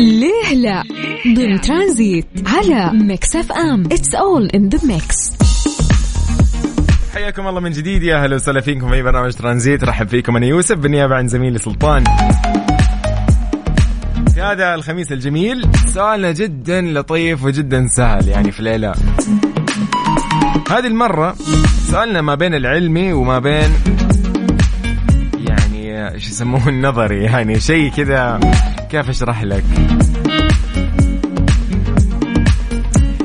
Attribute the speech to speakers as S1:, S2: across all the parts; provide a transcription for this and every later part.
S1: ليه لا؟ ضمن ترانزيت على Mix FM. it's all in the mix
S2: حياكم الله من جديد. يا أهلا وسهلا فيكم في برنامج ترانزيت. رحب فيكم أنا يوسف بالنيابة عن زميلي سلطان. في هذا الخميس الجميل سؤالنا جدا لطيف وجدا سهل يعني في الليلة. هذه المرة سؤالنا ما بين العلمي وما بين يعني إيش يسموه النظري يعني شيء كذا كيف أشرح لك؟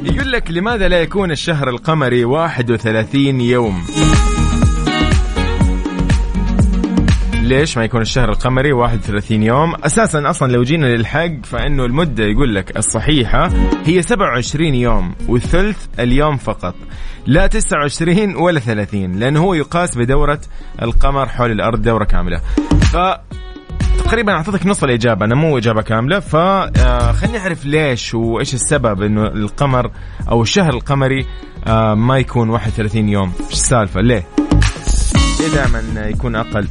S2: يقول لك لماذا لا يكون الشهر القمري 31 يوم؟ ليش ما يكون الشهر القمري 31 يوم؟ أساسا أصلا لو جينا للحق فإنه المدة يقول لك الصحيحة هي 27 يوم والثلث اليوم فقط. لا 29 ولا 30 لأنه هو يقاس بدورة القمر حول الأرض دورة كاملة. ف تقريبا أعطيتك نص الإجابة أنا مو إجابة كاملة فخليني أعرف ليش وإيش السبب إنه القمر أو الشهر القمري آه، ما يكون 31 يوم؟ إيش السالفة؟ ليه؟ ليه دائما يكون أقل؟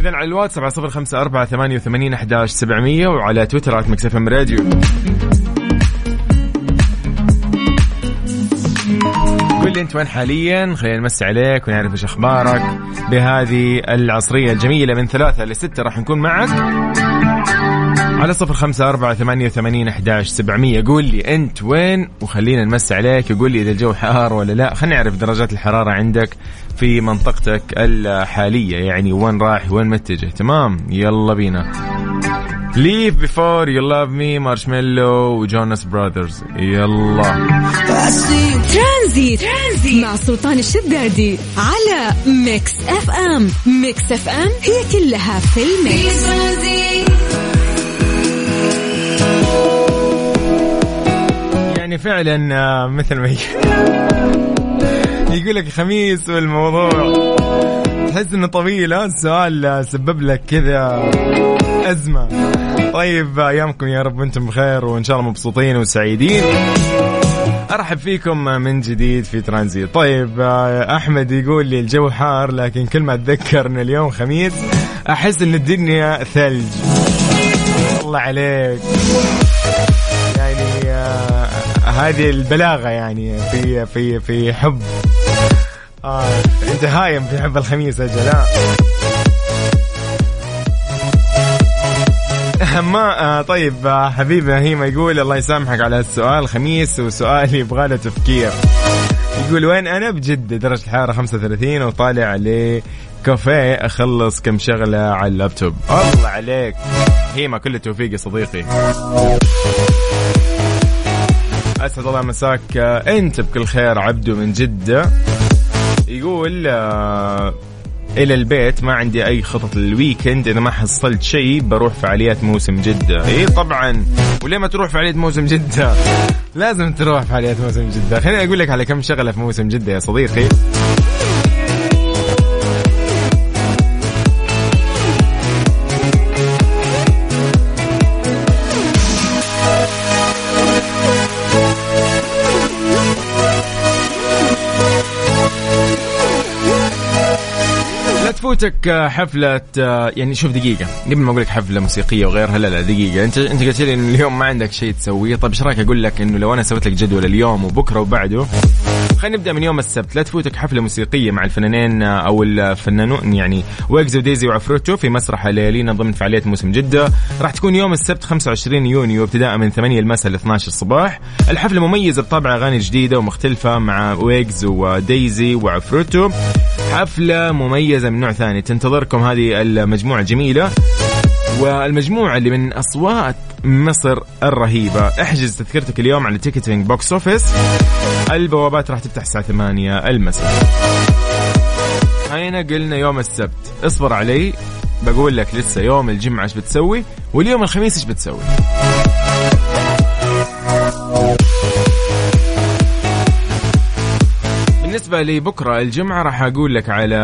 S2: إذا على الواتس 7054 88 11 700 وعلى تويتر at Mix FM Radio. قول لي أنت؟ وين حاليا؟ خلينا نمسي عليك ونعرف إيش أخبارك بهذه العصرية الجميلة من ثلاثة لستة راح نكون معك. على صفر خمسة أربعة ثمانية وثمانين أحداش سبعمية. قول لي أنت وين؟ وخلينا نمسي عليك وقول لي إذا الجو حار ولا لا. خلينا نعرف درجات الحرارة عندك في منطقتك الحالية. يعني وين رايح؟ وين متجه؟ تمام؟ يلا بينا. Leave Before You Love Me Marshmello و Jonas Brothers يلا
S1: ترانزيت. مع سلطان الشدادي على Mix FM Mix FM هي كلها في ال mix.
S2: يعني فعلا آه، مثل ما يقول لك خميس والموضوع. تحس إنه طويل ها السؤال آه، سبب لك كذا. أزمة. طيب أيامكم يا رب وأنتم بخير وإن شاء الله مبسوطين وسعيدين. أرحب فيكم من جديد في ترانزيت. طيب أحمد يقول لي الجو حار لكن كل ما أتذكر إن اليوم خميس أحس إن الدنيا ثلج. الله عليك. يعني آه هذه البلاغة يعني في في في حب. آه انت هايم في حب الخميس أجل ما آه طيب آه حبيبي هيما يقول الله يسامحك على السؤال خميس وسؤال يبغى له تفكير. يقول وين أنا؟ بجدة درجة الحرارة 35 وطالع لكافيه أخلص كم شغلة على اللابتوب. الله عليك. هيما كل التوفيق يا صديقي. أسعد الله مساك. آه، أنت بكل خير عبدو من جدة. يقول إلى البيت ما عندي أي خطط لل weekend إذا ما حصلت شيء بروح فعاليات موسم جدة. إي طبعا. وليه ما تروح فعاليات موسم جدة؟ لازم تروح فعاليات موسم جدة. خليني أقول لك على كم شغلة في موسم جدة يا صديقي. تفوتك حفلة يعني شوف دقيقة. قبل ما أقول لك حفلة موسيقية وغيرها لا لا دقيقة. أنت أنت قلت لي إنه اليوم ما عندك شيء تسويه. طيب إيش رأيك أقول لك إنه لو أنا سويت لك جدول اليوم وبكرة وبعده خلينا نبدأ من يوم السبت. لا تفوتك حفلة موسيقية مع الفنانين أو الفنانون يعني ويجز وديزي وعفروتو في مسرح ليالينا ضمن فعالية موسم جدة. راح تكون يوم السبت 25 يونيو ابتداء من 8 المساء ل 12 الصباح الحفلة مميزة بطابع أغاني جديدة ومختلفة مع ويجز وديزي وعفروتو. حفلة مميزة من نوع ثاني. تنتظركم. هذه المجموعة الجميله والمجموعة اللي من أصوات مصر الرهيبة. احجز تذكرتك اليوم على Ticketing Box Office البوابات راح تفتح الساعة 8 المساء. هينا قلنا يوم السبت. اصبر علي بقول لك لسه يوم الجمعة إيش بتسوي واليوم الخميس إيش بتسوي؟ بالنسبة لبكرة الجمعة راح أقول لك على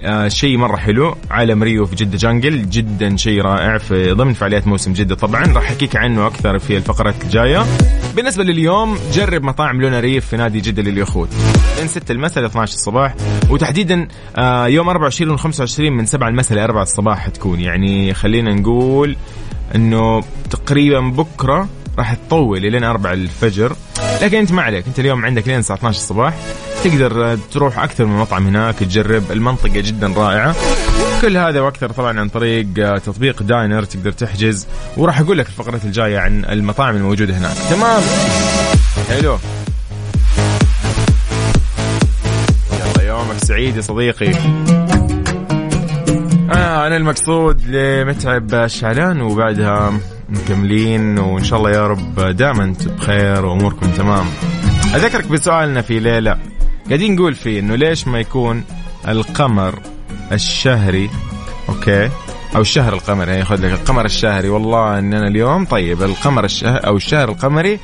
S2: آه، شيء مرة حلو عالم ريو في جدة جانجل جدا شيء رائع في ضمن فعاليات موسم جدة. طبعا راح أحكيك عنه أكثر في الفقرات الجاية. بالنسبة لليوم جرب مطاعم لونا ريف في نادي جدة لليخوت. من 6 المساء ل 12 الصباح وتحديدا آه، يوم 24 و 25 من 7 المساء ل 4 الصباح حتكون يعني خلينا نقول إنه تقريبا بكرة راح تطول لين 4 الفجر. لكن أنت ما عليك. أنت اليوم عندك لين الساعة 12 الصباح. تقدر تروح أكثر من مطعم هناك تجرب. المنطقة جدا رائعة. كل هذا وأكثر طبعا عن طريق تطبيق داينر تقدر تحجز. وراح أقول لك الفقرات الجاية عن المطاعم الموجودة هناك. تمام؟ حلو. يلا يومك سعيد يا صديقي. آه أنا المقصود لمتعب الشعلان وبعدها مكملين وإن شاء الله يا رب دائما بخير وأموركم تمام. أذكرك بسؤالنا في ليلة. قاعدين نقول فيه إنه ليش ما يكون القمر الشهري؟ أوكي؟ أو الشهر القمري يعني خذ لك القمر الشهري. والله ان أنا اليوم طيب القمر الشهر أو الشهر القمري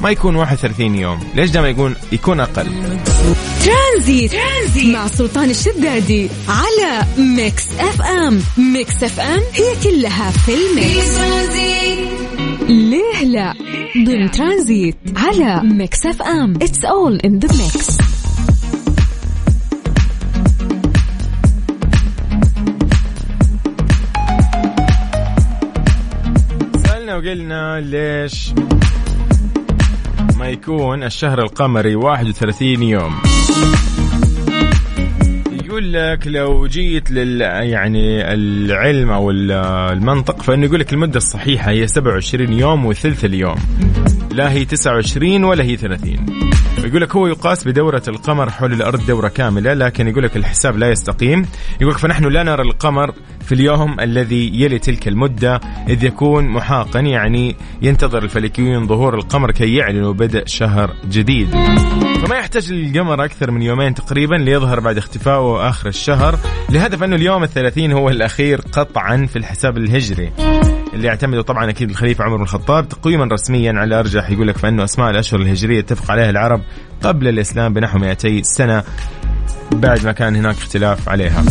S2: ما يكون 31 يوم. ليش دائما يكون يكون أقل؟
S1: ترانزيت. ترانزيت. مع سلطان الشدادي على Mix FM. Mix FM هي كلها في ال mix. ليه لا؟ ضمن ترانزيت على Mix FM. it's all in the mix
S2: سألنا وقلنا ليش ما يكون الشهر القمري 31 يوم. يقول لك لو جيت لل يعني العلم أو المنطق فإنه يقول لك المدة الصحيحة هي 27 يوم وثلث اليوم. لا هي 29 ولا هي 30 يقول لك هو يقاس بدورة القمر حول الأرض دورة كاملة لكن يقول لك الحساب لا يستقيم. يقول لك فنحن لا نرى القمر في اليوم الذي يلي تلك المدة إذ يكون محاقا يعني ينتظر الفلكيون ظهور القمر كي يعلنوا بدء شهر جديد. فما يحتاج القمر أكثر من يومين تقريبا ليظهر بعد اختفائه آخر الشهر لهدف أنه اليوم الثلاثين هو الأخير قطعا في الحساب الهجري. اللي يعتمده طبعا أكيد الخليفة عمر بن الخطاب تقويما رسميا على أرجح يقول لك فإنه أسماء الأشهر الهجرية اتفق عليها العرب قبل الإسلام بنحو 200 سنة بعد ما كان هناك اختلاف عليها.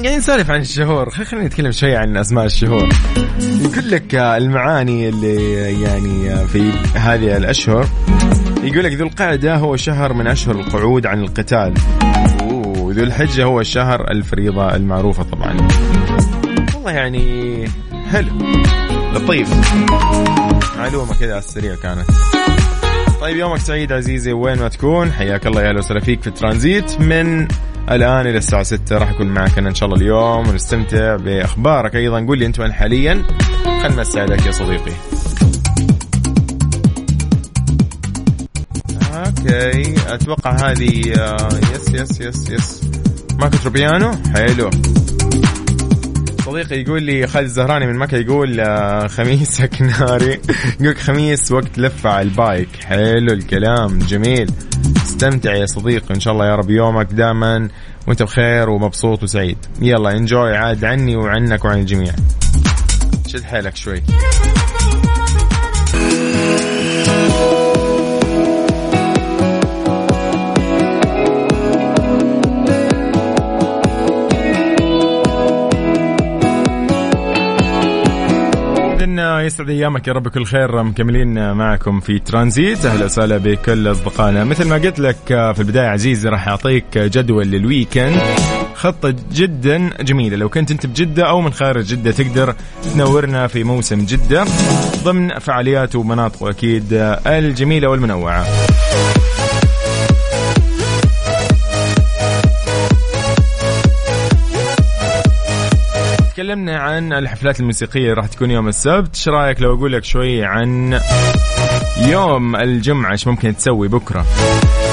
S2: قاعدين نسولف عن الشهور. خلينا نتكلم شوي عن أسماء الشهور. يقول لك المعاني اللي يعني في هذه الأشهر. يقول لك ذو القعدة هو شهر من أشهر القعود عن القتال. وذو الحجة هو شهر الفريضة المعروفة طبعا. والله يعني حلو. لطيف. معلومة كذا على السريع كانت. طيب يومك سعيد عزيزي وين ما تكون. حياك الله يا أهلا وسهلا فيك في ترانزيت من الآن إلى الساعة 6 راح أكون معك أنا إن شاء الله اليوم ونستمتع بأخبارك أيضا. قول لي أنت وين حاليا. خلنا نمسي عليك يا صديقي. أوكي. أتوقع هذه آه، yes yes yes yes. ماكو تروبيانو حلو. صديقي يقول لي خالد الزهراني من مكة يقول آه، خميسك ناري. يقول خميس وقت لفة على البايك. حلو الكلام جميل. استمتع يا صديقي إن شاء الله يا رب يومك دائما وأنت بخير ومبسوط وسعيد. يلا انجوي عاد عني وعنك وعن الجميع. شد حيلك شوي. يسعد أيامك يا رب كل خير مكملين معكم في ترانزيت. أهلا وسهلا بكل أصدقائنا. مثل ما قلت لك في البداية عزيزي راح أعطيك جدول للويكند. خطة جدا جميلة. لو كنت أنت بجدة أو من خارج جدة تقدر تنورنا في موسم جدة ضمن فعاليات ومناطق أكيد الجميلة والمنوعة. تكلمنا عن الحفلات الموسيقية راح تكون يوم السبت. إيش رأيك لو أقول لك شوي عن يوم الجمعة؟ إيش ممكن تسوي بكرة؟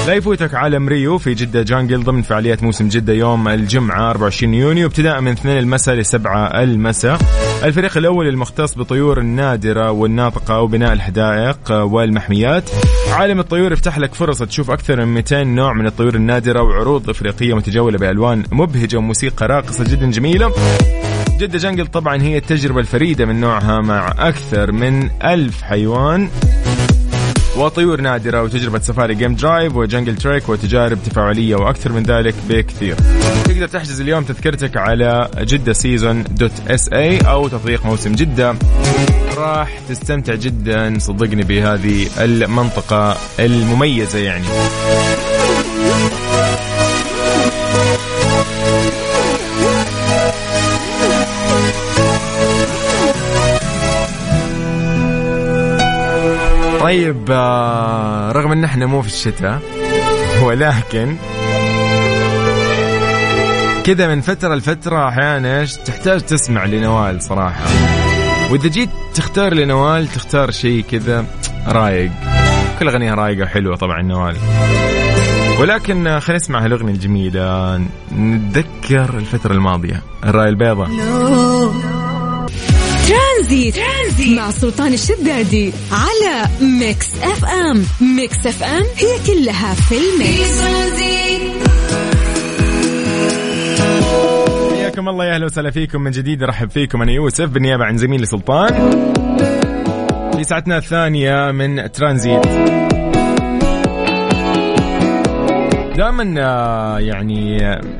S2: لا يفوتك عالم ريو في جدة جانجل ضمن فعاليات موسم جدة يوم الجمعة 24 يونيو. ابتداء من 2 المساء ل 7 المساء. الفريق الأول المختص بطيور النادرة والناطقة وبناء الحدائق والمحميات. عالم الطيور يفتح لك فرصة تشوف أكثر من 200 نوع من الطيور النادرة وعروض إفريقية متجولة بألوان مبهجة وموسيقى راقصة جدا جميلة. جدة Jungle طبعا هي التجربة الفريدة من نوعها مع أكثر من ألف حيوان. وطيور نادرة وتجربة سفاري game drive و jungle trek وتجارب تفاعلية وأكثر من ذلك بكثير. تقدر تحجز اليوم تذكرتك على Jeddah Season dot SA أو تطبيق موسم جدة. راح تستمتع جدا صدقني بهذه المنطقة المميزة يعني. طيب آه، رغم ان إحنا مو في الشتاء ولكن كذا من فترة لفترة أحيانا إيش تحتاج تسمع لنوال صراحة. وإذا جيت تختار لنوال تختار شيء كذا رايق. كل أغنية رايقة وحلوة طبعا نوال. ولكن خلينا نسمع هالأغنية الجميلة. نتذكر الفترة الماضية. الراية البيضاء.
S1: ترانزيت. ترانزيت مع سلطان الشدادي على Mix FM. Mix FM هي كلها في ال mix.
S2: حياكم الله يا أهلا وسهلا فيكم. من جديد أرحب فيكم. أنا يوسف بالنيابة عن زميلي سلطان. في ساعتنا الثانية من ترانزيت. دائما آه، يعني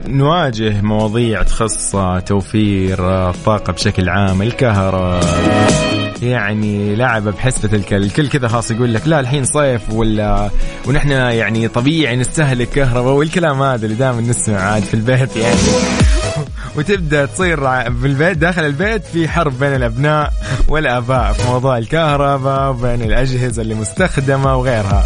S2: نواجه مواضيع تخص توفير الطاقة بشكل عام الكهرباء. يعني لعبة بحسبة الكل. الكل كذا خاص يقول لك لا الحين صيف ولا ونحن يعني طبيعي نستهلك كهرباء والكلام هذا اللي دائما نسمع عاد في البيت. يعني وتبدأ تصير في البيت داخل البيت في حرب بين الأبناء والآباء في موضوع الكهرباء وبين الأجهزة اللي مستخدمة وغيرها.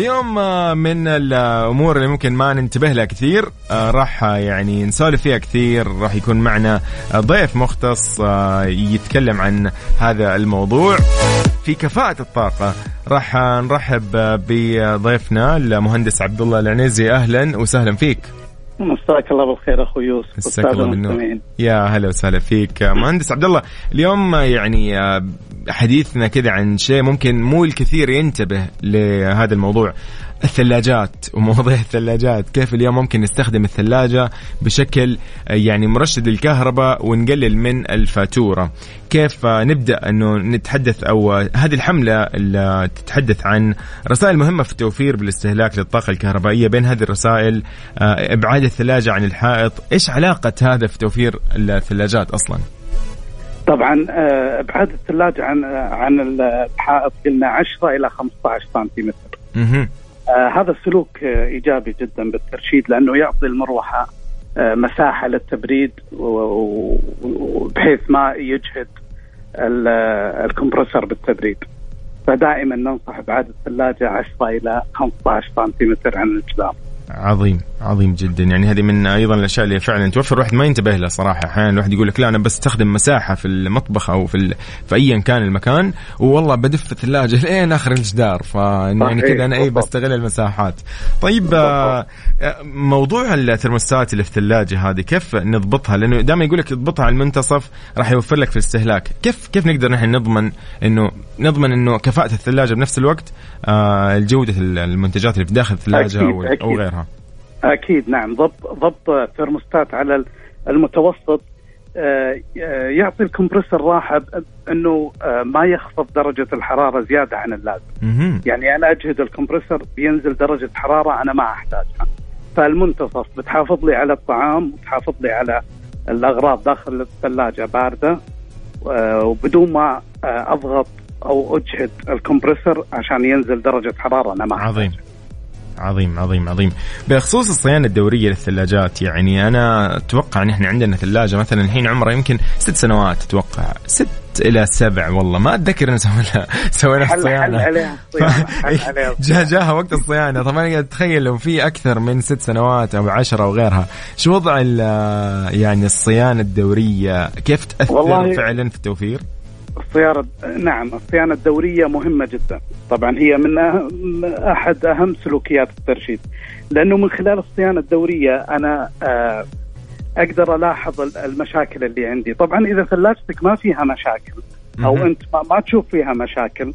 S2: اليوم آه، من الأمور اللي ممكن ما ننتبه لها كثير آه، راح آه، يعني نسولف فيها كثير راح يكون معنا ضيف مختص يتكلم عن هذا الموضوع. في كفاءة الطاقة راح نرحب بضيفنا المهندس عبد الله العنيزي أهلا وسهلا فيك.
S3: مساك الله بالخير أخوي يوسف مساك الله بالنور.
S2: يا هلا وسهلا فيك. مهندس عبد الله اليوم يعني حديثنا كذا عن شيء ممكن مو الكثير ينتبه لهذا الموضوع. الثلاجات ومواضيع الثلاجات كيف اليوم ممكن نستخدم الثلاجة بشكل يعني مرشد للكهرباء ونقلل من الفاتورة كيف نبدأ أنه نتحدث أو هذه الحملة اللي تتحدث عن رسائل مهمة في التوفير بالاستهلاك للطاقة الكهربائية بين هذه الرسائل آه، إبعاد الثلاجة عن الحائط إيش علاقة هذا في توفير الثلاجات أصلاً؟
S3: طبعا آه، إبعاد الثلاجة عن عن الحائط قلنا 10 إلى 15 سنتيمتر. آه هذا السلوك آه إيجابي جدا بالترشيد لأنه يعطي المروحة آه مساحة للتبريد بحيث ما يجهد الكمبرسر بالتبريد. فدائما ننصح بعد الثلاجة 10 إلى 15 سنتيمتر عن الجدار.
S2: عظيم عظيم جدا. يعني هذه من أيضا الأشياء اللي فعلا توفر. الواحد ما ينتبه لها صراحة. أحيانا الواحد يقول لك لا أنا بستخدم مساحة في المطبخ أو في ال... في ايا كان المكان والله بدف الثلاجة لين آخر الجدار. فيعني كذا أنا اي بستغل المساحات. طيب آه موضوع الثرموستات اللي في الثلاجة هذه كيف نضبطها؟ لأنه دائما يقول لك اضبطها على المنتصف راح يوفر لك في الاستهلاك. كيف كيف نقدر نحن نضمن إنه نضمن إنه كفاءة الثلاجة بنفس الوقت؟ آه جوده المنتجات اللي في داخل الثلاجة أكيد أو, أكيد. أو غيرها.
S3: أكيد نعم ضبط ضبط ثرموستات على المتوسط آه، آه، يعطي الكمبرسور راحة أنه آه، ما يخفض درجة الحرارة زيادة عن اللازم. يعني أنا أجهد الكمبرسور بينزل درجة حرارة أنا ما أحتاجها. فالمنتصف بتحافظ لي على الطعام وتحافظ لي على الأغراض داخل الثلاجة باردة وبدون ما أضغط أو أجهد الكمبرسور عشان ينزل درجة حرارة أنا ما
S2: عظيم أحتاجها. عظيم عظيم عظيم. بخصوص الصيانة الدورية للثلاجات يعني أنا أتوقع إن إحنا عندنا ثلاجة مثلا الحين عمرها يمكن ست سنوات أتوقع. ست إلى سبع والله. ما أتذكر إن سوينا سوينا الصيانة. جاء جاها وقت الصيانة. طبعا أنا أتخيل لو في أكثر من ست سنوات أو عشرة أو غيرها. شو وضع يعني الصيانة الدورية؟ كيف تأثر فعلا في التوفير؟
S3: الصيانة نعم الصيانة الدورية مهمة جدا. طبعا هي من أحد أهم سلوكيات الترشيد. لأنه من خلال الصيانة الدورية أنا آه، أقدر ألاحظ المشاكل اللي عندي. طبعا إذا ثلاجتك ما فيها مشاكل أو أنت ما تشوف فيها مشاكل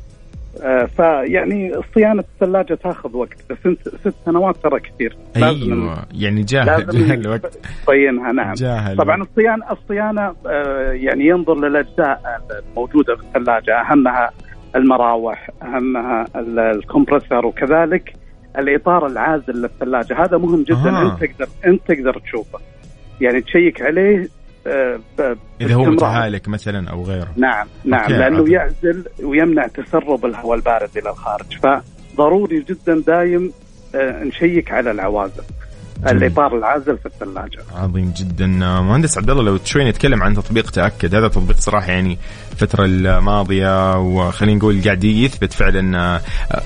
S3: فيعني صيانة الثلاجة تاخذ وقت بس انت ست سنوات ترى كثير.
S2: أيوه يعني جاهل جاهل الوقت.
S3: تصينها نعم. جاهل طبعا الصيانه الصيانة آه، يعني ينظر للأجزاء الموجودة في الثلاجة أهمها المراوح أهمها الكمبرسر وكذلك الإطار العازل للثلاجة. هذا مهم جدا آه. أنت تقدر أنت تقدر تشوفه. يعني تشيك عليه
S2: آه، إذا هو متهالك مثلا أو غيره.
S3: نعم نعم لأنه. يعزل ويمنع تسرب الهواء البارد إلى الخارج. فضروري جدا دايم آه، نشيك على العوازل الإطار العازل في الثلاجة.
S2: عظيم جدا. مهندس عبد الله لو شوي نتكلم عن تطبيق تأكد هذا تطبيق صراحة يعني الفترة الماضية وخلينا نقول قاعد يثبت فعلا آه،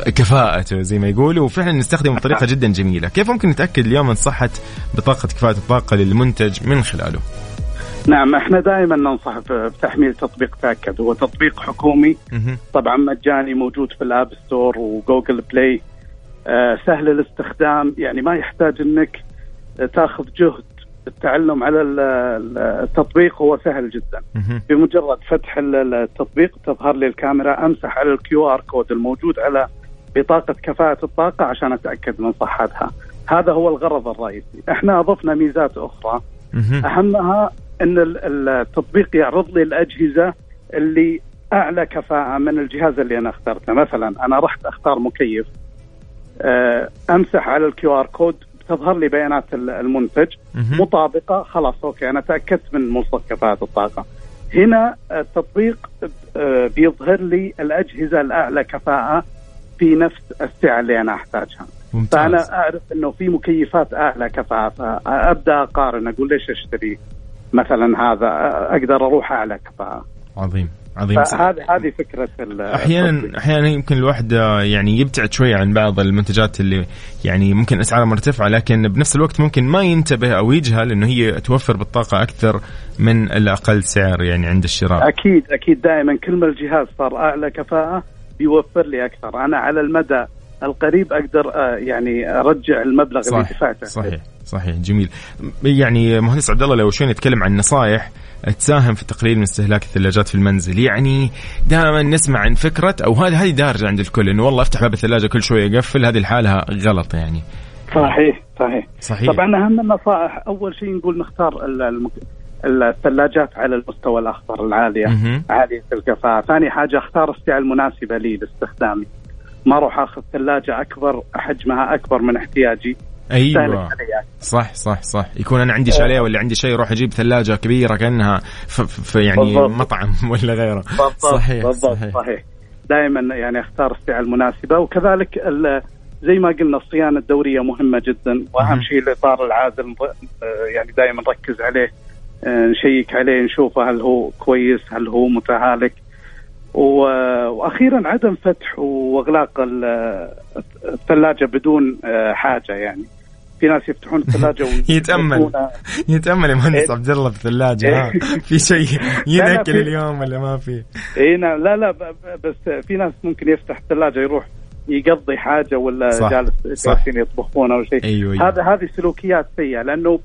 S2: كفاءته زي ما يقولوا وفعلا نستخدمه بطريقة جدا جميلة، كيف ممكن نتأكد اليوم من صحه بطاقة كفاءة الطاقة للمنتج من خلاله؟
S3: نعم إحنا دائما ننصح بتحميل تطبيق تاكد هو تطبيق حكومي. طبعا مجاني موجود في ال App Store و Google Play. آه سهل الاستخدام. يعني ما يحتاج إنك تاخذ جهد التعلم على التطبيق. هو سهل جدا. بمجرد فتح التطبيق تظهر لي الكاميرا أمسح على ال QR code الموجود على بطاقة كفاءة الطاقة عشان أتأكد من صحتها. هذا هو الغرض الرئيسي. إحنا أضفنا ميزات أخرى. أهمها إن التطبيق يعرض لي الأجهزة اللي أعلى كفاءة من الجهاز اللي أنا اخترته. مثلا أنا رحت أختار مكيف آه، أمسح على ال QR code تظهر لي بيانات المنتج مطابقة خلاص okay أنا تأكدت من مواصفات كفاءة الطاقة. هنا التطبيق آه، بيظهر لي الأجهزة الأعلى كفاءة في نفس السعه اللي أنا أحتاجها. ممتاز. فأنا أعرف إنه في مكيفات أعلى كفاءة فأبدأ أقارن أقول ليش أشتري؟ مثلا هذا أقدر أروح اعلى كفاءه
S2: عظيم عظيم
S3: هذه هذه فكرة
S2: أحيانا أحيانا يمكن الواحد يعني يبتعد شوي عن بعض المنتجات اللي يعني ممكن أسعارها مرتفعه لكن بنفس الوقت ممكن ما ينتبه أو يجهل إنه هي توفر بالطاقة أكثر من الأقل سعر يعني عند الشراء.
S3: أكيد أكيد. دائما كل ما الجهاز صار أعلى كفاءة بيوفر لي أكثر. أنا على المدى القريب أقدر آه، يعني أرجع المبلغ صح اللي دفعته.
S2: صحيح صحيح جميل. يعني مهندس عبد الله لو شوي نتكلم عن نصائح تساهم في تقليل من استهلاك الثلاجات في المنزل. يعني دائما نسمع عن فكرة أو هذه هذه دارجة عند الكل إنه والله افتح باب الثلاجة كل شوية يقفل هذه لحالها غلط يعني.
S3: صحيح صحيح. صحيح. طبعا أهم النصائح أول شيء نقول نختار الثلاجات على المستوى الأخضر العالية عالية الكفاءه، ثاني حاجة أختار السعه المناسبه لي لاستخدامي. ما أروح آخذ ثلاجة أكبر حجمها أكبر من احتياجي.
S2: أيوه. صح صح صح. يكون أنا عندي شالية ولا عندي شيء أروح أجيب ثلاجة كبيرة كأنها في يعني بالضبط. مطعم ولا غيره.
S3: بالضبط. صحيح بالضبط صحيح, صحيح. دائما يعني أختار السعة المناسبة. وكذلك زي ما قلنا الصيانة الدورية مهمة جدا. وأهم شيء الإطار العازل يعني دائما نركز عليه نشيك عليه نشوفه هل هو كويس هل هو متهالك. وأخيرا عدم فتح وإغلاق الثلاجة بدون آه، حاجة يعني في ناس يفتحون الثلاجة
S2: يتأمل يتأمل يا مهندس إيه. عبد الله في الثلاجه إيه. في شيء ينكل اليوم ولا ما في؟
S3: اي نعم لا لا بس في ناس ممكن يفتح الثلاجة يروح يقضي حاجة ولا صح جالس جالسين يطبخون أو شيء أيوة أيوة. هذا هذه سلوكيات سيئة لأنه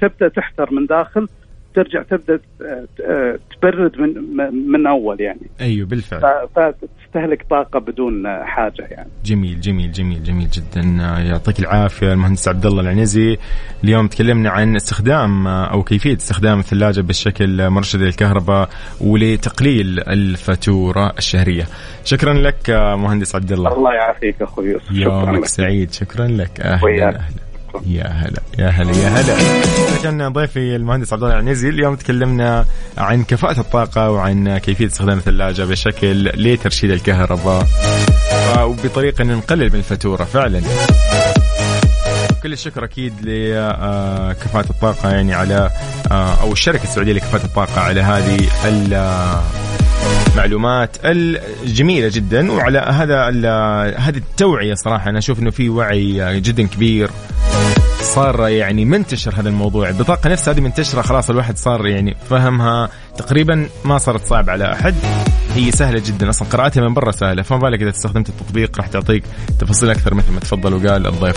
S3: تبدأ تحتر من داخل ترجع تبدأ تبرد من من أول يعني.
S2: أيوه بالفعل.
S3: فتستهلك طاقة بدون حاجة يعني.
S2: جميل جميل جميل جميل جدا. يعطيك العافية المهندس عبد الله العنزي. اليوم تكلمنا عن استخدام أو كيفية استخدام الثلاجة بالشكل مرشد للكهرباء ولتقليل الفاتورة الشهرية. شكرا لك مهندس عبد الله.
S3: الله يعافيك أخوي
S2: يومك سعيد. شكرا لك. أهلا أهلا. يا هلا يا هلا يا هلا. كان ضيفي المهندس عبد الله العنزي اليوم تكلمنا عن كفاءة الطاقة وعن كيفية استخدام الثلاجة بشكل لترشيد الكهرباء وبطريقة نقلل من الفاتورة فعلا. كل الشكر أكيد لكفاءة الطاقة يعني على أو الشركة السعودية لكفاءة الطاقة على هذه المعلومات الجميلة جدا وعلى هذا هذه التوعية صراحة. أنا أشوف إنه في وعي جدا كبير صار يعني منتشر هذا الموضوع. البطاقه نفسها هذه منتشرة خلاص الواحد صار يعني فهمها تقريبا ما صارت صعب على أحد. هي سهلة جدا. أصلا قراءتها من برا سهلة فما بالك إذا استخدمت التطبيق راح تعطيك تفاصيل أكثر مثل ما تفضل وقال الضيف.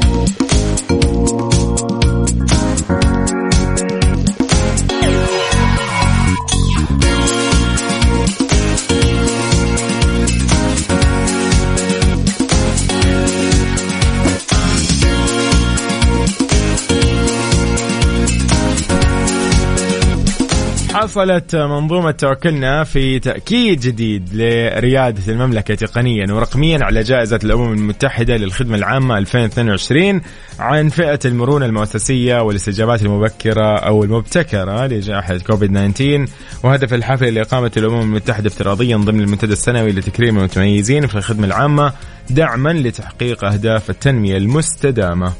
S2: حصلت منظومة توكلنا في تأكيد جديد لريادة المملكة تقنيا ورقميا على جائزة الأمم المتحدة للخدمة العامة 2022 عن فئة المرونة المؤسسية والاستجابات المبكرة أو المبتكرة لجائحة كوفيد 19 وهدف الحفل لإقامة الأمم المتحدة افتراضيا ضمن المنتدى السنوي لتكريم المتميزين في الخدمة العامة دعما لتحقيق أهداف التنمية المستدامة.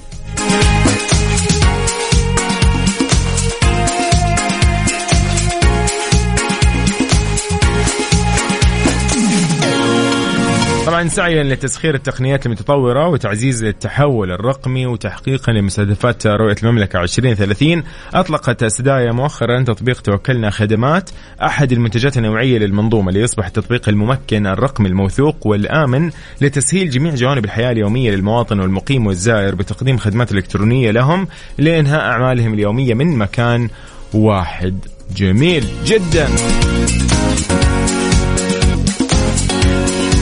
S2: طبعا سعيا لتسخير التقنيات المتطورة وتعزيز التحول الرقمي وتحقيقا لمستهدفات رؤية المملكة 2030 أطلقت سدايا مؤخرا تطبيق توكلنا خدمات أحد المنتجات النوعية للمنظومة ليصبح التطبيق الممكن الرقمي الموثوق والآمن لتسهيل جميع جوانب الحياة اليومية للمواطن والمقيم والزائر بتقديم خدمات إلكترونية لهم لإنهاء أعمالهم اليومية من مكان واحد. جميل جدا.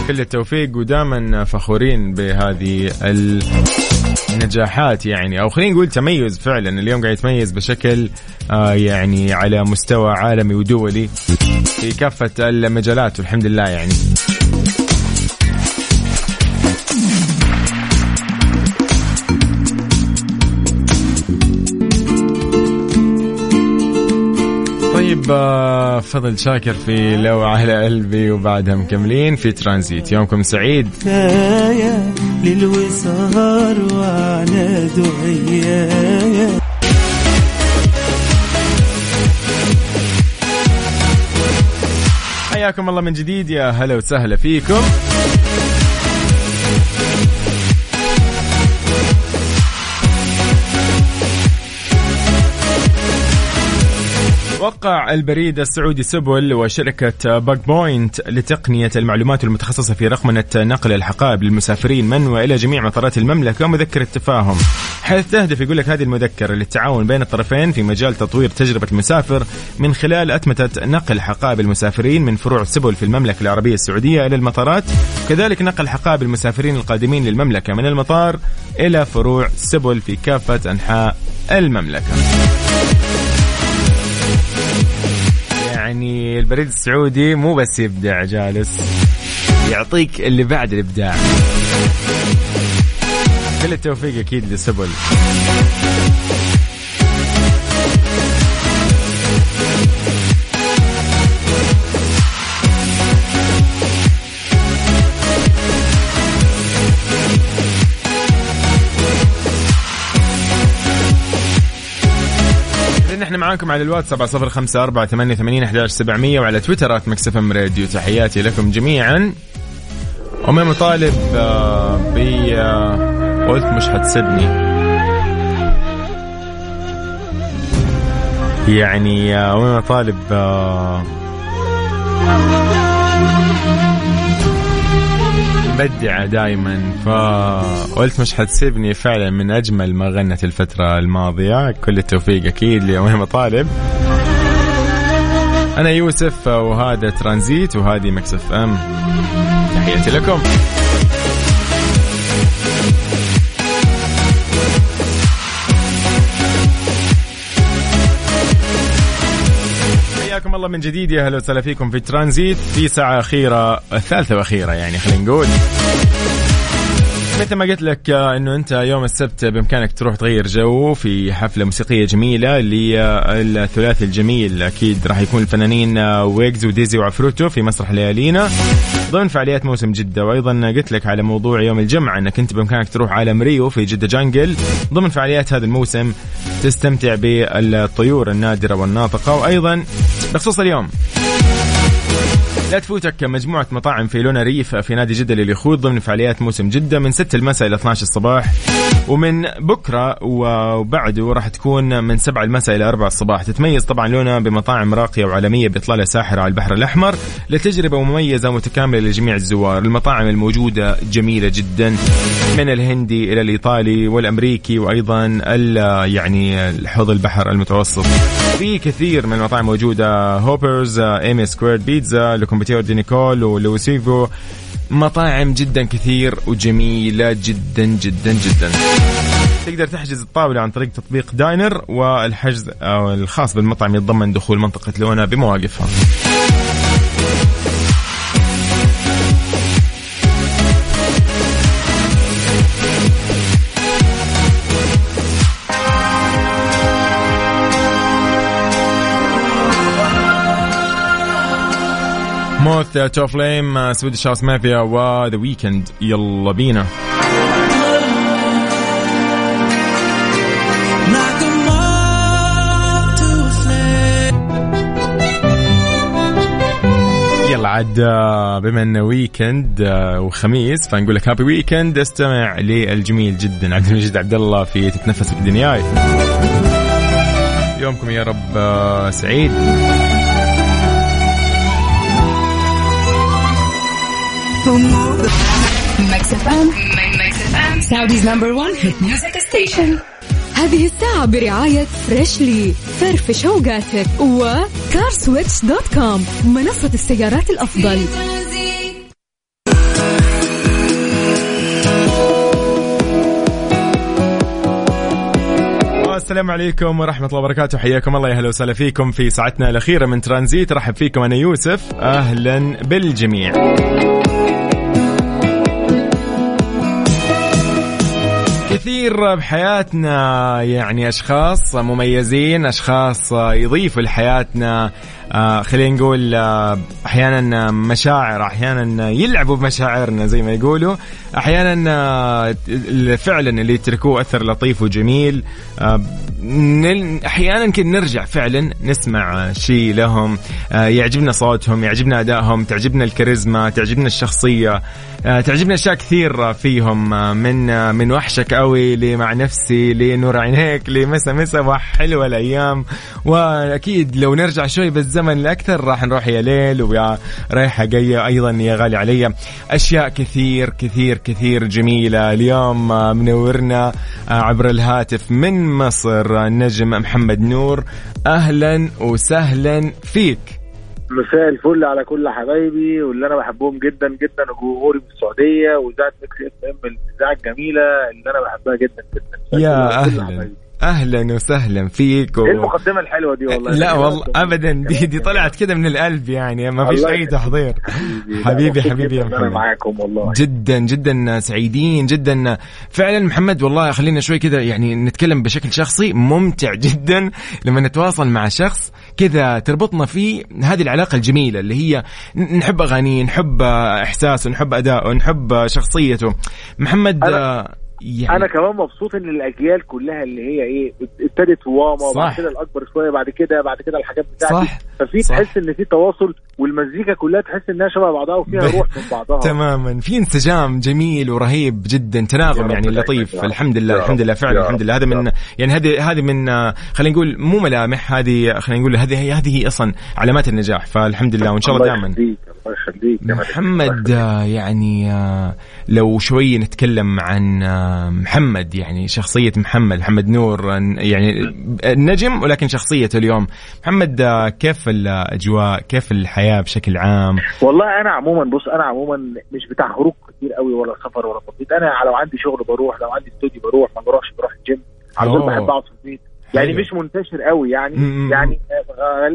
S2: كل التوفيق ودائما فخورين بهذه النجاحات يعني. أو خلينا نقول تميز فعلا اليوم قاعد يتميز بشكل آه يعني على مستوى عالمي ودولي في كافة المجالات والحمد لله يعني. طيب فضل شاكر في لو على قلبي وبعدها مكملين في ترانزيت. يومكم سعيد.
S4: وعلى دعيايا
S2: حياكم الله من جديد. يا هلا وسهلا فيكم. وقع البريد السعودي سبل وشركة Bag Point لتقنية المعلومات المتخصصة في رقمنة نقل الحقائب للمسافرين من وإلى جميع مطارات المملكة مذكرة تفاهم. حيث تهدف يقول لك هذه المذكرة للتعاون بين الطرفين في مجال تطوير تجربة المسافر من خلال أتمتة نقل حقائب المسافرين من فروع سبل في المملكة العربية السعودية إلى المطارات كذلك نقل حقائب المسافرين القادمين للمملكة من المطار إلى فروع سبل في كافة أنحاء المملكة. يعني البريد السعودي مو بس يبدع جالس يعطيك اللي بعد الإبداع. كل التوفيق أكيد لسبل. معاكم على الواتس 7054 88 11700 وعلى تويترات إم راديو. تحياتي لكم جميعا. أميمة طالب ب قلت مش حتسدني يعني أميمة طالب مبدعة دائما فقلت مش حتسيبني فعلا من أجمل ما غنت الفترة الماضية. كل التوفيق أكيد لأميمة طالب أنا يوسف وهذا ترانزيت وهذه Mix FM. تحياتي لكم. حياكم الله من جديد. يا أهلا وسهلا فيكم في ترانزيت في ساعة أخيرة الثالثة وأخيرة يعني خلينا نقول. مثل ما قلت لك إنه أنت يوم السبت بإمكانك تروح تغير جو في حفلة موسيقية جميلة للثلاثي الجميل أكيد راح يكون الفنانين ويجز وديزي وعفروتو في مسرح ليالينا. ضمن فعاليات موسم جدة وأيضا قلت لك على موضوع يوم الجمعة إنك أنت بإمكانك تروح عالم ريو في جدة جانجل. ضمن فعاليات هذا الموسم تستمتع بالطيور النادرة والناطقة وأيضا بخصوص اليوم لا تفوتك مجموعة مطاعم في لونا ريف في نادي جدة لليخوض ضمن فعاليات موسم جدة من 6 المساء إلى 12 الصباح. ومن بكرة وبعده راح تكون من 7 المساء إلى 4 الصباح. تتميز طبعا لونا بمطاعم راقية وعالمية بإطلالة ساحرة على البحر الأحمر لتجربة مميزة ومتكاملة لجميع الزوار. المطاعم الموجودة جميلة جدا من الهندي إلى الإيطالي والأمريكي وأيضا يعني حوض البحر المتوسط. في كثير من المطاعم موجودة. Hoppers Emmy Squared Pizza Le Comptoir de Nicole ولوسيفو. مطاعم جدا كثير وجميلة جدا جدا جدا. تقدر تحجز الطاولة عن طريق تطبيق داينر والحجز الخاص بالمطعم يتضمن دخول منطقة لونا بمواقفها. Moth to a Flame Swedish House Mafia and The Weeknd. يلا بينا. يلا عاد آه، بما إنه weekend آه، وخميس فنقول لك happy weekend استمع للجميل جدا عبد المجيد عبد الله في تتنفس في دنياي يومكم يا رب آه،
S1: Mix FM Saudi's number 1 hit music station هذه الساعة برعاية Freshly فرفش اوقاتك و CarSwitch.com منصة السيارات الأفضل.
S2: السلام عليكم ورحمة الله وبركاته. حياكم الله. يا أهلا وسهلا فيكم في ساعتنا الأخيرة من ترانزيت. رحب فيكم أنا يوسف. أهلا بالجميع. كثير بحياتنا يعني أشخاص مميزين أشخاص يضيفوا لحياتنا. آه خلينا نقول آه أحيانا مشاعر أحيانا يلعبوا بمشاعرنا زي ما يقولوا. أحيانا آه فعلا اللي يتركوه أثر لطيف وجميل. آه أحيانا كده نرجع فعلا نسمع شيء لهم. آه يعجبنا صوتهم يعجبنا أدائهم تعجبنا الكاريزما تعجبنا الشخصية. آه تعجبنا أشياء كثير فيهم. آه من آه من وحشك قوي لمع نفسي لنور عينيك لمسا مسا حلوة الأيام. وأكيد لو نرجع شوي بالزمن لاكثر راح نروح يا ليل ويا رايحه جاية أيضا يا غالي علي. أشياء كثير كثير كثير جميلة. اليوم منورنا عبر الهاتف من مصر النجم محمد نور. أهلا وسهلا فيك.
S5: مساء الفل على كل حبايبي واللي أنا بحبهم جدا جدا وجمهوري من السعودية واذاعه Mix FM الإذاعة الجميلة اللي أنا بحبها جدا جدا.
S2: يا أهلا. أهلا وسهلا فيك
S5: و... إيه المقدمة الحلوة دي والله؟
S2: لا والله ابدا. دي دي طلعت كده من القلب يعني ما فيش أي تحضير. حبيبي حبيبي يا محمد
S5: معاكم والله.
S2: جدا جدا سعيدين جدا. فعلا محمد والله خلينا شوي كده يعني نتكلم بشكل شخصي ممتع جدا. لما نتواصل مع شخص كذا تربطنا فيه هذه العلاقة الجميلة اللي هي نحب أغانيه نحب إحساسه نحب اداؤه نحب شخصيته. محمد
S5: أنا... يعني أنا كمان مبسوط إن الأجيال كلها اللي هي إيه ابتدت واما وبعد كده الأكبر شوية بعد كده بعد كده الحاجات بتاعتي.
S2: صح.
S5: ففي. تحس إن في تواصل والمزيكا كلها تحس إنها شبه بعضها وفيها روح من بعضها.
S2: تماما. في انسجام جميل ورهيب جدا تناغم يعني لطيف. الحمد لله الحمد لله. فعلا الحمد لله. هذا من يعني هذه هذه من خلينا نقول مو ملامح هذه خلينا نقول هذه هذه أصلا علامات النجاح. فالحمد لله وإن شاء الله دائما
S5: الله يخليك
S2: محمد يعني لو شوي نتكلم عن محمد يعني شخصية محمد محمد نور يعني النجم ولكن شخصيته اليوم. محمد كيف الأجواء؟ كيف الحياة بشكل عام؟
S5: والله أنا عموما بص أنا عموما مش بتاع خروج كتير قوي ولا سفر ولا تنطيط. أنا لو عندي شغل بروح لو عندي استوديو بروح ما بروحش بروح الجيم. على طول بحب أقعد في البيت. يعني مش منتشر قوي يعني. م-م. يعني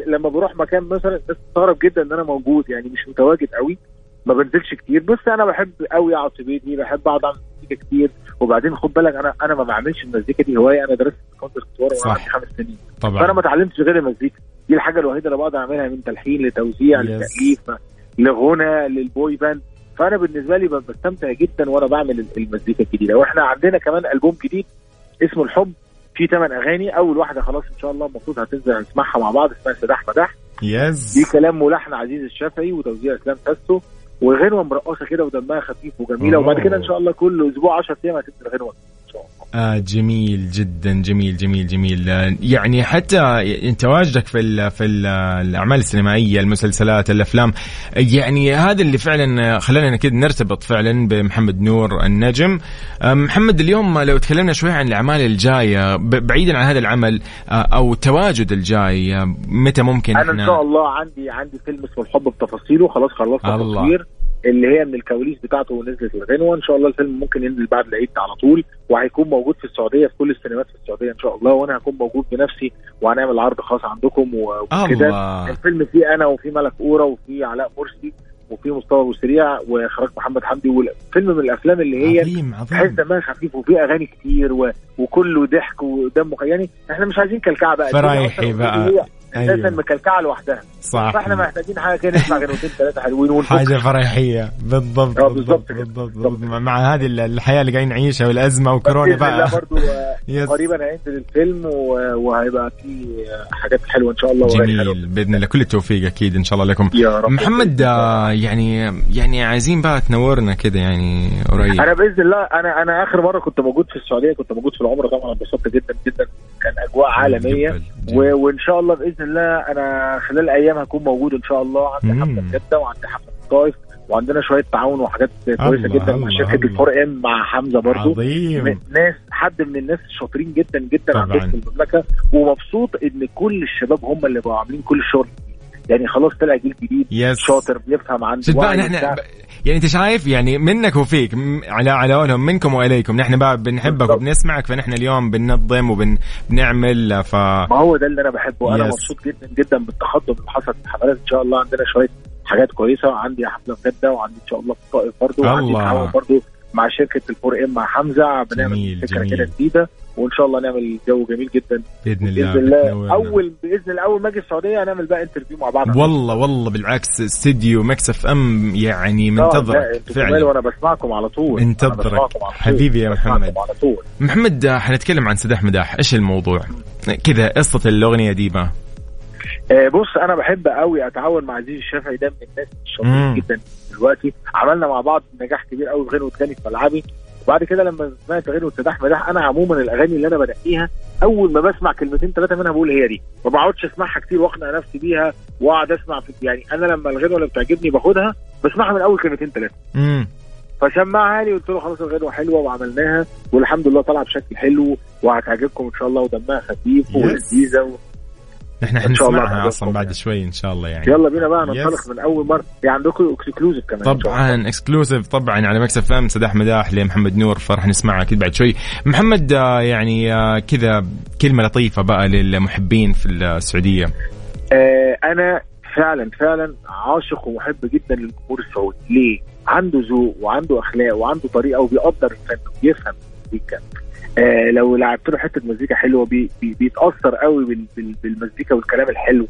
S5: لما بروح مكان مثلا الناس تستغرب جدا إن أنا موجود يعني مش متواجد قوي. ما بنزلش كتير. بس أنا بحب قوي أقعد في بيتي بحب أقعد أعمل مزيكا كتير. وبعدين خد بالك أنا أنا ما بعملش المزيكا دي هواية. أنا درست كونسرفتوار وأنا عندي خمس سنين.
S2: طبعا.
S5: فأنا ما اتعلمتش غير المزيكا. دي الحاجة الوحيدة اللي بقدر أعملها من تلحين لتوزيع yes. لتأليف لغنى لل boy band. فأنا بالنسبة لي بستمتع جدا وأنا بعمل المزيكا الجديدة. وإحنا عندنا كمان ألبوم جديد اسمه الحب. في ثمان أغاني. أول واحدة خلاص إن شاء الله المفروض هتنزل نسمعها مع بعض اسمها سداح مداح.
S2: يس
S5: دي كلام ملحن عزيز الشافعي وتوزيع إسلام تاسو وغنوة مرقصة كده ودمها خفيف وجميلة. وبعد كده إن شاء الله كل أسبوع 10 أيام هتنزل غنوة.
S2: آه جميل جدا جميل جميل جميل. آه، يعني حتى تواجدك في ال في ال الأعمال السينمائية المسلسلات الأفلام يعني هذا اللي فعلا خلانا كده نرتبط فعلا بمحمد نور النجم. آه، محمد اليوم لو تكلمنا شوي عن الأعمال الجاية بعيدا عن هذا العمل آه، أو التواجد الجاي متى ممكن
S5: أنا إن شاء الله عندي عندي فيلم اسمه الحب بتفاصيله. خلاص خلصت تصوير اللي هي من الكواليس بتاعته ونزلت الغنوه ان شاء الله الفيلم ممكن ينزل بعد العيد على طول وهيكون موجود في السعودية في كل السينمات في السعودية إن شاء الله وأنا هكون موجود بنفسي وهنعمل عرض خاص عندكم وكده. الفيلم فيه أنا وفي ملك أورا وفي علاء مرسي وفي مصطفى أبو سريع وإخراج محمد حمدي وفيلم من الأفلام اللي هي
S2: عظيم عظيم.
S5: تحس دمها خفيف وفيه أغاني كتير و... وكله ضحك ودمه يعني إحنا مش عايزين كلكعه بقى.
S2: فرايحي بقى
S5: أساسا أيوه. مكلكعة لوحدها.
S2: صح.
S5: فإحنا محتاجين حاجة كده نسمع غنوتين ثلاثة حلوين ونفك.
S2: حاجة فرحية. بالضبط
S5: آه، بالضبط بالضبط,
S2: بالضبط, مع هذه الحياة اللي قاعدين نعيشها والأزمة وكورونا
S5: بقى. برضه آه، قريبا هينزل الفيلم وهيبقى في حاجات حلوة إن شاء الله
S2: جميل. بإذن الله. كل التوفيق أكيد إن شاء الله لكم.
S5: يا رب.
S2: محمد آه، يعني يعني عايزين بقى تنورنا كده يعني قريب.
S5: أنا بإذن الله أنا أنا آخر مرة كنت موجود في السعودية كنت موجود في العمره طبعا انبسطت جدا جدا. كان أجواء عالمية. جبل جبل. وإن شاء الله بإذن الله أنا خلال أيام هكون موجود إن شاء الله. عندي حفلة جده وعندي حفلة الطائف وعندنا شوية تعاون وحاجات كويسة جدا مع شركة الفور إم مع حمزة برضو.
S2: عظيم.
S5: ناس حد من الناس الشاطرين جدا جدا عندنا في المملكة. ومبسوط إن كل الشباب هم اللي بقوا عاملين كل الشغل. يعني خلاص طلع جيل جديد
S2: يس.
S5: شاطر بيفهم عنده
S2: صدقني إحنا يعني أنت شايف يعني منك وفيك على على قولهم منكم وإليكم نحن بقى بنحبك وبنسمعك فنحن اليوم بننظم وبنعمل ف
S5: ما هو ده اللي أنا بحبه أنا مبسوط جدا جدا بالتقدم اللي حصل في الحفلات. إن شاء الله عندنا شوية حاجات كويسة وعندي حفلة في جده وعندي إن شاء الله في الطائف برضه وعندي برضه مع شركة ال 4M مع حمزة بنعمل فكرة كده جديدة وإن شاء الله نعمل جو جميل جدا.
S2: بإذن الله
S5: بإذن الله. اول بإذن الله أول ما أجي السعودية هنعمل بقى interview مع بعض.
S2: والله والله بالعكس استديو Mix FM يعني منتظرك
S5: فعلا. وأنا بسمعكم على طول.
S2: انتظرك حبيبي يا محمد.
S5: على طول.
S2: محمد حنتكلم عن سداح مداح إيش الموضوع؟ كذا قصة الأغنية دي بقى
S5: آه بص أنا بحب قوي أتعاون مع عزيز الشافعي ده من الناس الشاطرين جدا دلوقتي. عملنا مع بعض نجاح كبير قوي في غنوه تاني في ملعبي. وبعد كده لما سمعت غنوه سداح مداح أنا عموما الأغاني اللي أنا بنقيها أول ما بسمع كلمتين ثلاثة منها بقول هي دي. ما بقعدش أسمعها كتير وأقنع نفسي بيها وأقعد أسمع في يعني أنا لما الغنوة اللي بتعجبني باخدها بسمعها من أول كلمتين ثلاثة فسمعها لي قلت له خلاص الغنوة حلوة وعملناها والحمد لله طلع بشكل حلو وهتعجبكم إن شاء الله ودمها خفيف ولذيذة
S2: إحنا حنسمعها أصلا بعد شوي إن شاء الله يعني.
S5: يلا بينا بقى ننطلق من أول مرة. يعني عندكم exclusive كمان
S2: طبعا exclusive طبعا على Mix FM سداح مداح لمحمد نور فرح نسمعها أكيد بعد شوي. محمد آه، يعني آه، كذا كلمة لطيفة بقى للمحبين في السعودية.
S5: آه أنا فعلا فعلا عاشق ومحب جدا للجمهور السعودي. ليه؟ عنده ذوق وعنده أخلاق وعنده طريقة وبيقدر الفن وبيفهم آه لو لعبت له حتة مزيكا حلوة بي بي بيتأثر قوي بال بال بالمزيكا والكلام الحلو.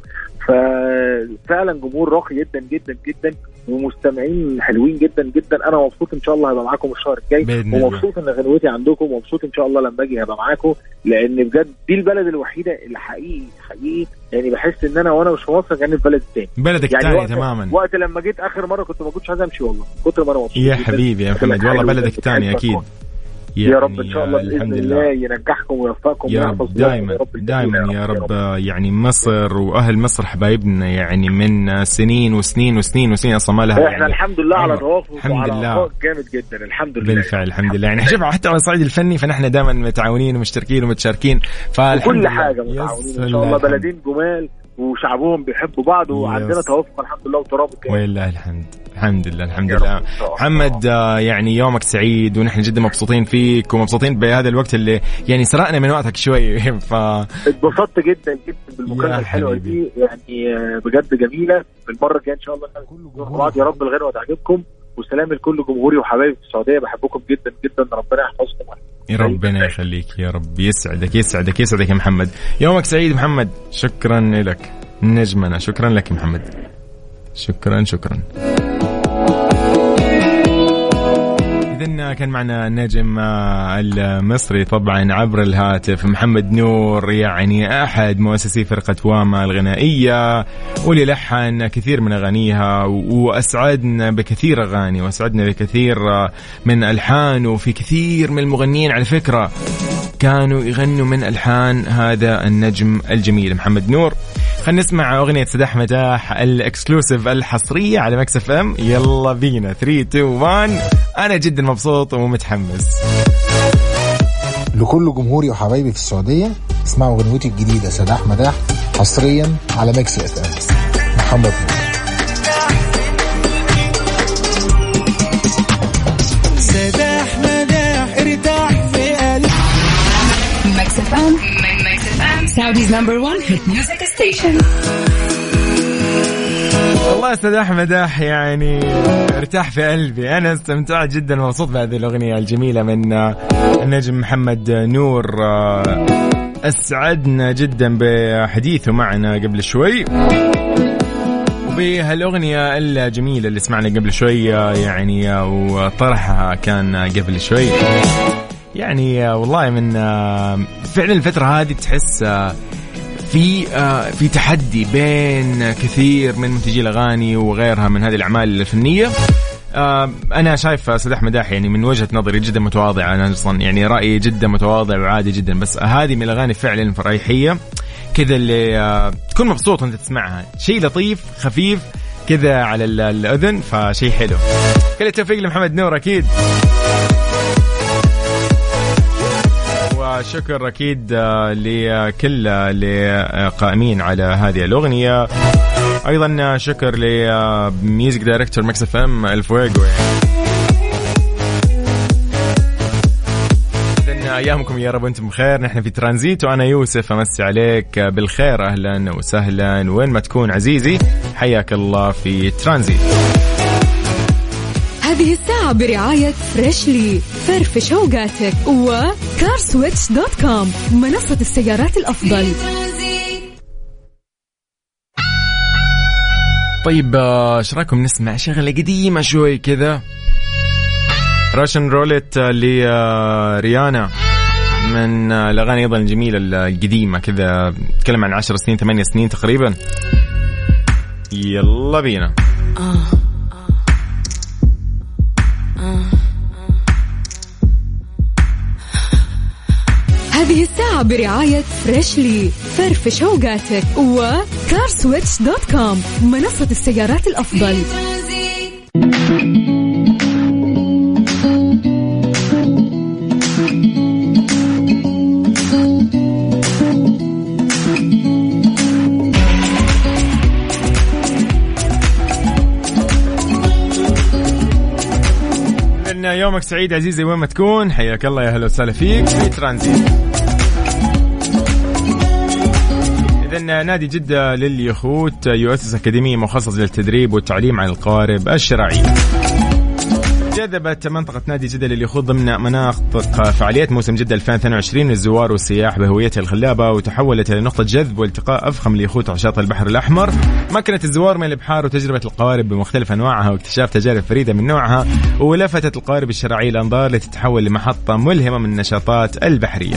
S5: ففعلا جمهور راقي جدا جدا جدا ومستمعين حلوين جدا جدا. أنا مبسوط إن شاء الله هبقى معاكم الشهر الجاي. ومبسوط إن غنوتي عندكم ومبسوط إن شاء الله لما أجي هبقى معاكم. لأن بجد دي البلد الوحيدة اللي حقيقي حقيقي يعني بحس إن أنا وأنا مش في مصر كاني في بلد تاني.
S2: بلدك
S5: يعني
S2: تاني
S5: وقت
S2: تماما.
S5: وقت لما جيت آخر مرة كنت ما كنتش عايز أمشي والله. كنت ما أنا مبسوط
S2: يا حبيبي يا محمد. والله بلدك تاني أكيد.
S5: يعني يا رب إن شاء الله بإذن الله ينجحكم ويوفقكم
S2: يا رب دائما دائما يا رب يعني مصر وأهل مصر حبايبنا يعني من سنين وسنين وسنين وسنين أصلا ما لها
S5: إحنا
S2: يعني.
S5: الحمد لله على توافق الحمد لله. جامد جدا الحمد لله.
S2: بالفعل الحمد لله. يعني شوف حتى على الصعيد الفني فنحن دائما متعاونين ومشتركين ومتشاركين.
S5: فالحمد كل حاجة متعاونين إن شاء الله بلدين جمال. وشعبهم بيحبوا بعض وعندنا توافق الحمد لله وترابط
S2: ولله الحمد. الحمد لله الحمد لله. محمد آه، يعني يومك سعيد ونحن جدا مبسوطين فيك ومبسوطين بهذا الوقت اللي يعني سرقنا من وقتك شوي. ف
S5: اتبسطت جدا جدا بالمكالمة الحلوة دي. يعني آه، بجد جميلة. بالمرة الجاية إن شاء الله بعض. يا رب الغنوه تعجبكم وسلام لكل جمهوري وحبايبي في السعودية. بحبكم جدا جدا. ربنا يحفظكم.
S2: ربنا يخليك يا رب. يسعدك يسعدك يسعدك يا محمد. يومك سعيد محمد. شكرا لك. نجمنا. شكرا لك يا محمد. شكرا شكرا. كان معنا النجم آه، المصري طبعا عبر الهاتف محمد نور يعني أحد مؤسسي فرقة واما الغنائية واللي لحن كثير من أغانيها وأسعدنا بكثير أغاني وأسعدنا بكثير آه، من ألحان وفي كثير من المغنيين على فكرة كانوا يغنوا من ألحان هذا النجم الجميل محمد نور. خلينا نسمع أغنية سداح مداح ال exclusive الحصرية على Mix FM. يلا بينا. 3 2 1 أنا جدا مبسوط ومتحمس.
S6: لكل جمهوري وحبايبي في السعودية اسمعوا غنوتي الجديدة سداح مداح حصريا على Mix FM. محمد نور.
S4: سداح مداح ارتاح في قلبي.
S1: Mix FM. FM. Saudi's number 1 hit music station
S2: والله أستاذ أحمد أح يعني أرتاح في قلبي. أنا استمتعت جدا ومبسوط بهذه الأغنية الجميلة من النجم محمد نور أسعدنا جدا بحديثه معنا قبل شوي. وبهالأغنية الجميله اللي سمعنا قبل شوي يعني وطرحها كان قبل شوي. يعني والله من فعلا الفترة هذه تحس في آه في تحدي بين كثير من منتجي الأغاني وغيرها من هذه الأعمال الفنية. آه أنا شايف أستاذ أحمد يعني من وجهة نظري جدا متواضعه أنا أصلا يعني رأيي جدا متواضع وعادي جدا بس هذه من الأغاني فعلا فريحية كذا اللي آه تكون مبسوط وأنت تسمعها. شيء لطيف خفيف كذا على الأذن فشيء حلو. كل التوفيق لمحمد نور أكيد. شكر أكيد آه، لكل اللي قائمين على هذه الأغنية. أيضا شكر ل music director Mix FM الفويجو أيامكم يا رب وأنتم بخير. نحن في ترانزيت وأنا يوسف. أمسي عليك بالخير. أهلا وسهلا. وين ما تكون عزيزي حياك الله في ترانزيت.
S1: هذه الساعة برعاية فريشلي فرفش اوقاتك و CarSwitch dot com منصة السيارات الأفضل.
S2: طيب إيش رأيكم نسمع شغلة قديمة شوي كذا؟ Russian Roulette لريانا من الأغاني أيضا الجميلة القديمة كذا تكلم عن 10 سنين 8 سنين تقريبا. يلا بينا. آه.
S1: هذه الساعة برعاية فريشلي فرفش اوقاتك و CarSwitch dot com منصة السيارات الأفضل.
S2: يومك سعيد عزيزي وين ما تكون حياك الله يا هلا وسهلا فيك في ترانزيت. إذا نادي جدة لليخوت يؤسس أكاديمية مخصصة للتدريب والتعليم عن القارب الشرعي. جذبت منطقة نادي جدة لليخوت ضمن مناطق فعاليات موسم جدة 2022 للزوار والسياح بهويتها الخلابة وتحولت إلى نقطة جذب والتقاء أفخم اليخوت على شاطئ البحر الأحمر. مكنت الزوار من البحار وتجربة القوارب بمختلف أنواعها واكتشاف تجارب فريدة من نوعها ولفتت القوارب الشرعية الأنظار لتتحول لمحطة ملهمة من النشاطات البحرية.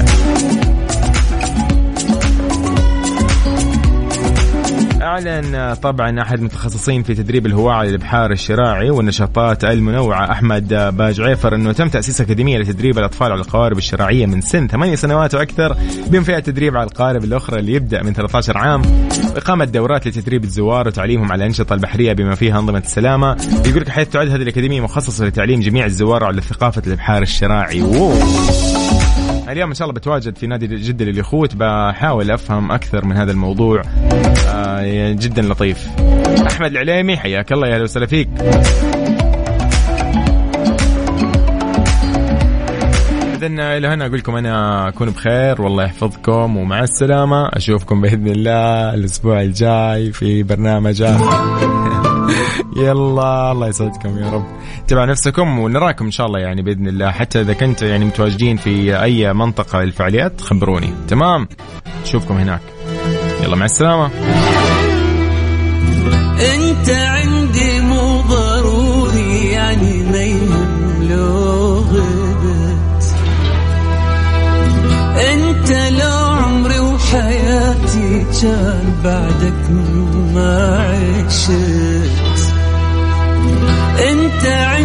S2: أعلن طبعا أحد المتخصصين في تدريب الهواة على الإبحار الشراعي والنشاطات المنوعة أحمد باج عيفر أنه تم تأسيس أكاديمية لتدريب الأطفال على القوارب الشراعية من سن ثمانية سنوات وأكثر بين فئة تدريب على القارب الأخرى اللي يبدأ من 13 عام. إقامة دورات لتدريب الزوار وتعليمهم على الأنشطة البحرية بما فيها أنظمة السلامة. يقول حيث تعد هذه الأكاديمية مخصصة لتعليم جميع الزوار على ثقافة الإبحار الشراعي. ووو. اليوم إن شاء الله بتواجد في نادي جده لليخوت. بحاول أفهم أكثر من هذا الموضوع. آه جدا لطيف. أحمد العليمي حياك الله يا أهلا وسهلا فيك. اذا إلى هنا أقول لكم أنا اكون بخير والله يحفظكم ومع السلامة. أشوفكم بإذن الله الأسبوع الجاي في برنامج يلا الله يسعدكم يا رب. تبع نفسكم ونراكم إن شاء الله يعني بإذن الله. حتى إذا كنت يعني متواجدين في أي منطقة للفعاليات خبروني. تمام؟ نشوفكم هناك. يلا مع السلامة.
S4: أنت عندي مو ضروري يعني ما يهم لو غبت أنت لو عمري وحياتي كان بعدك ما عشت. انت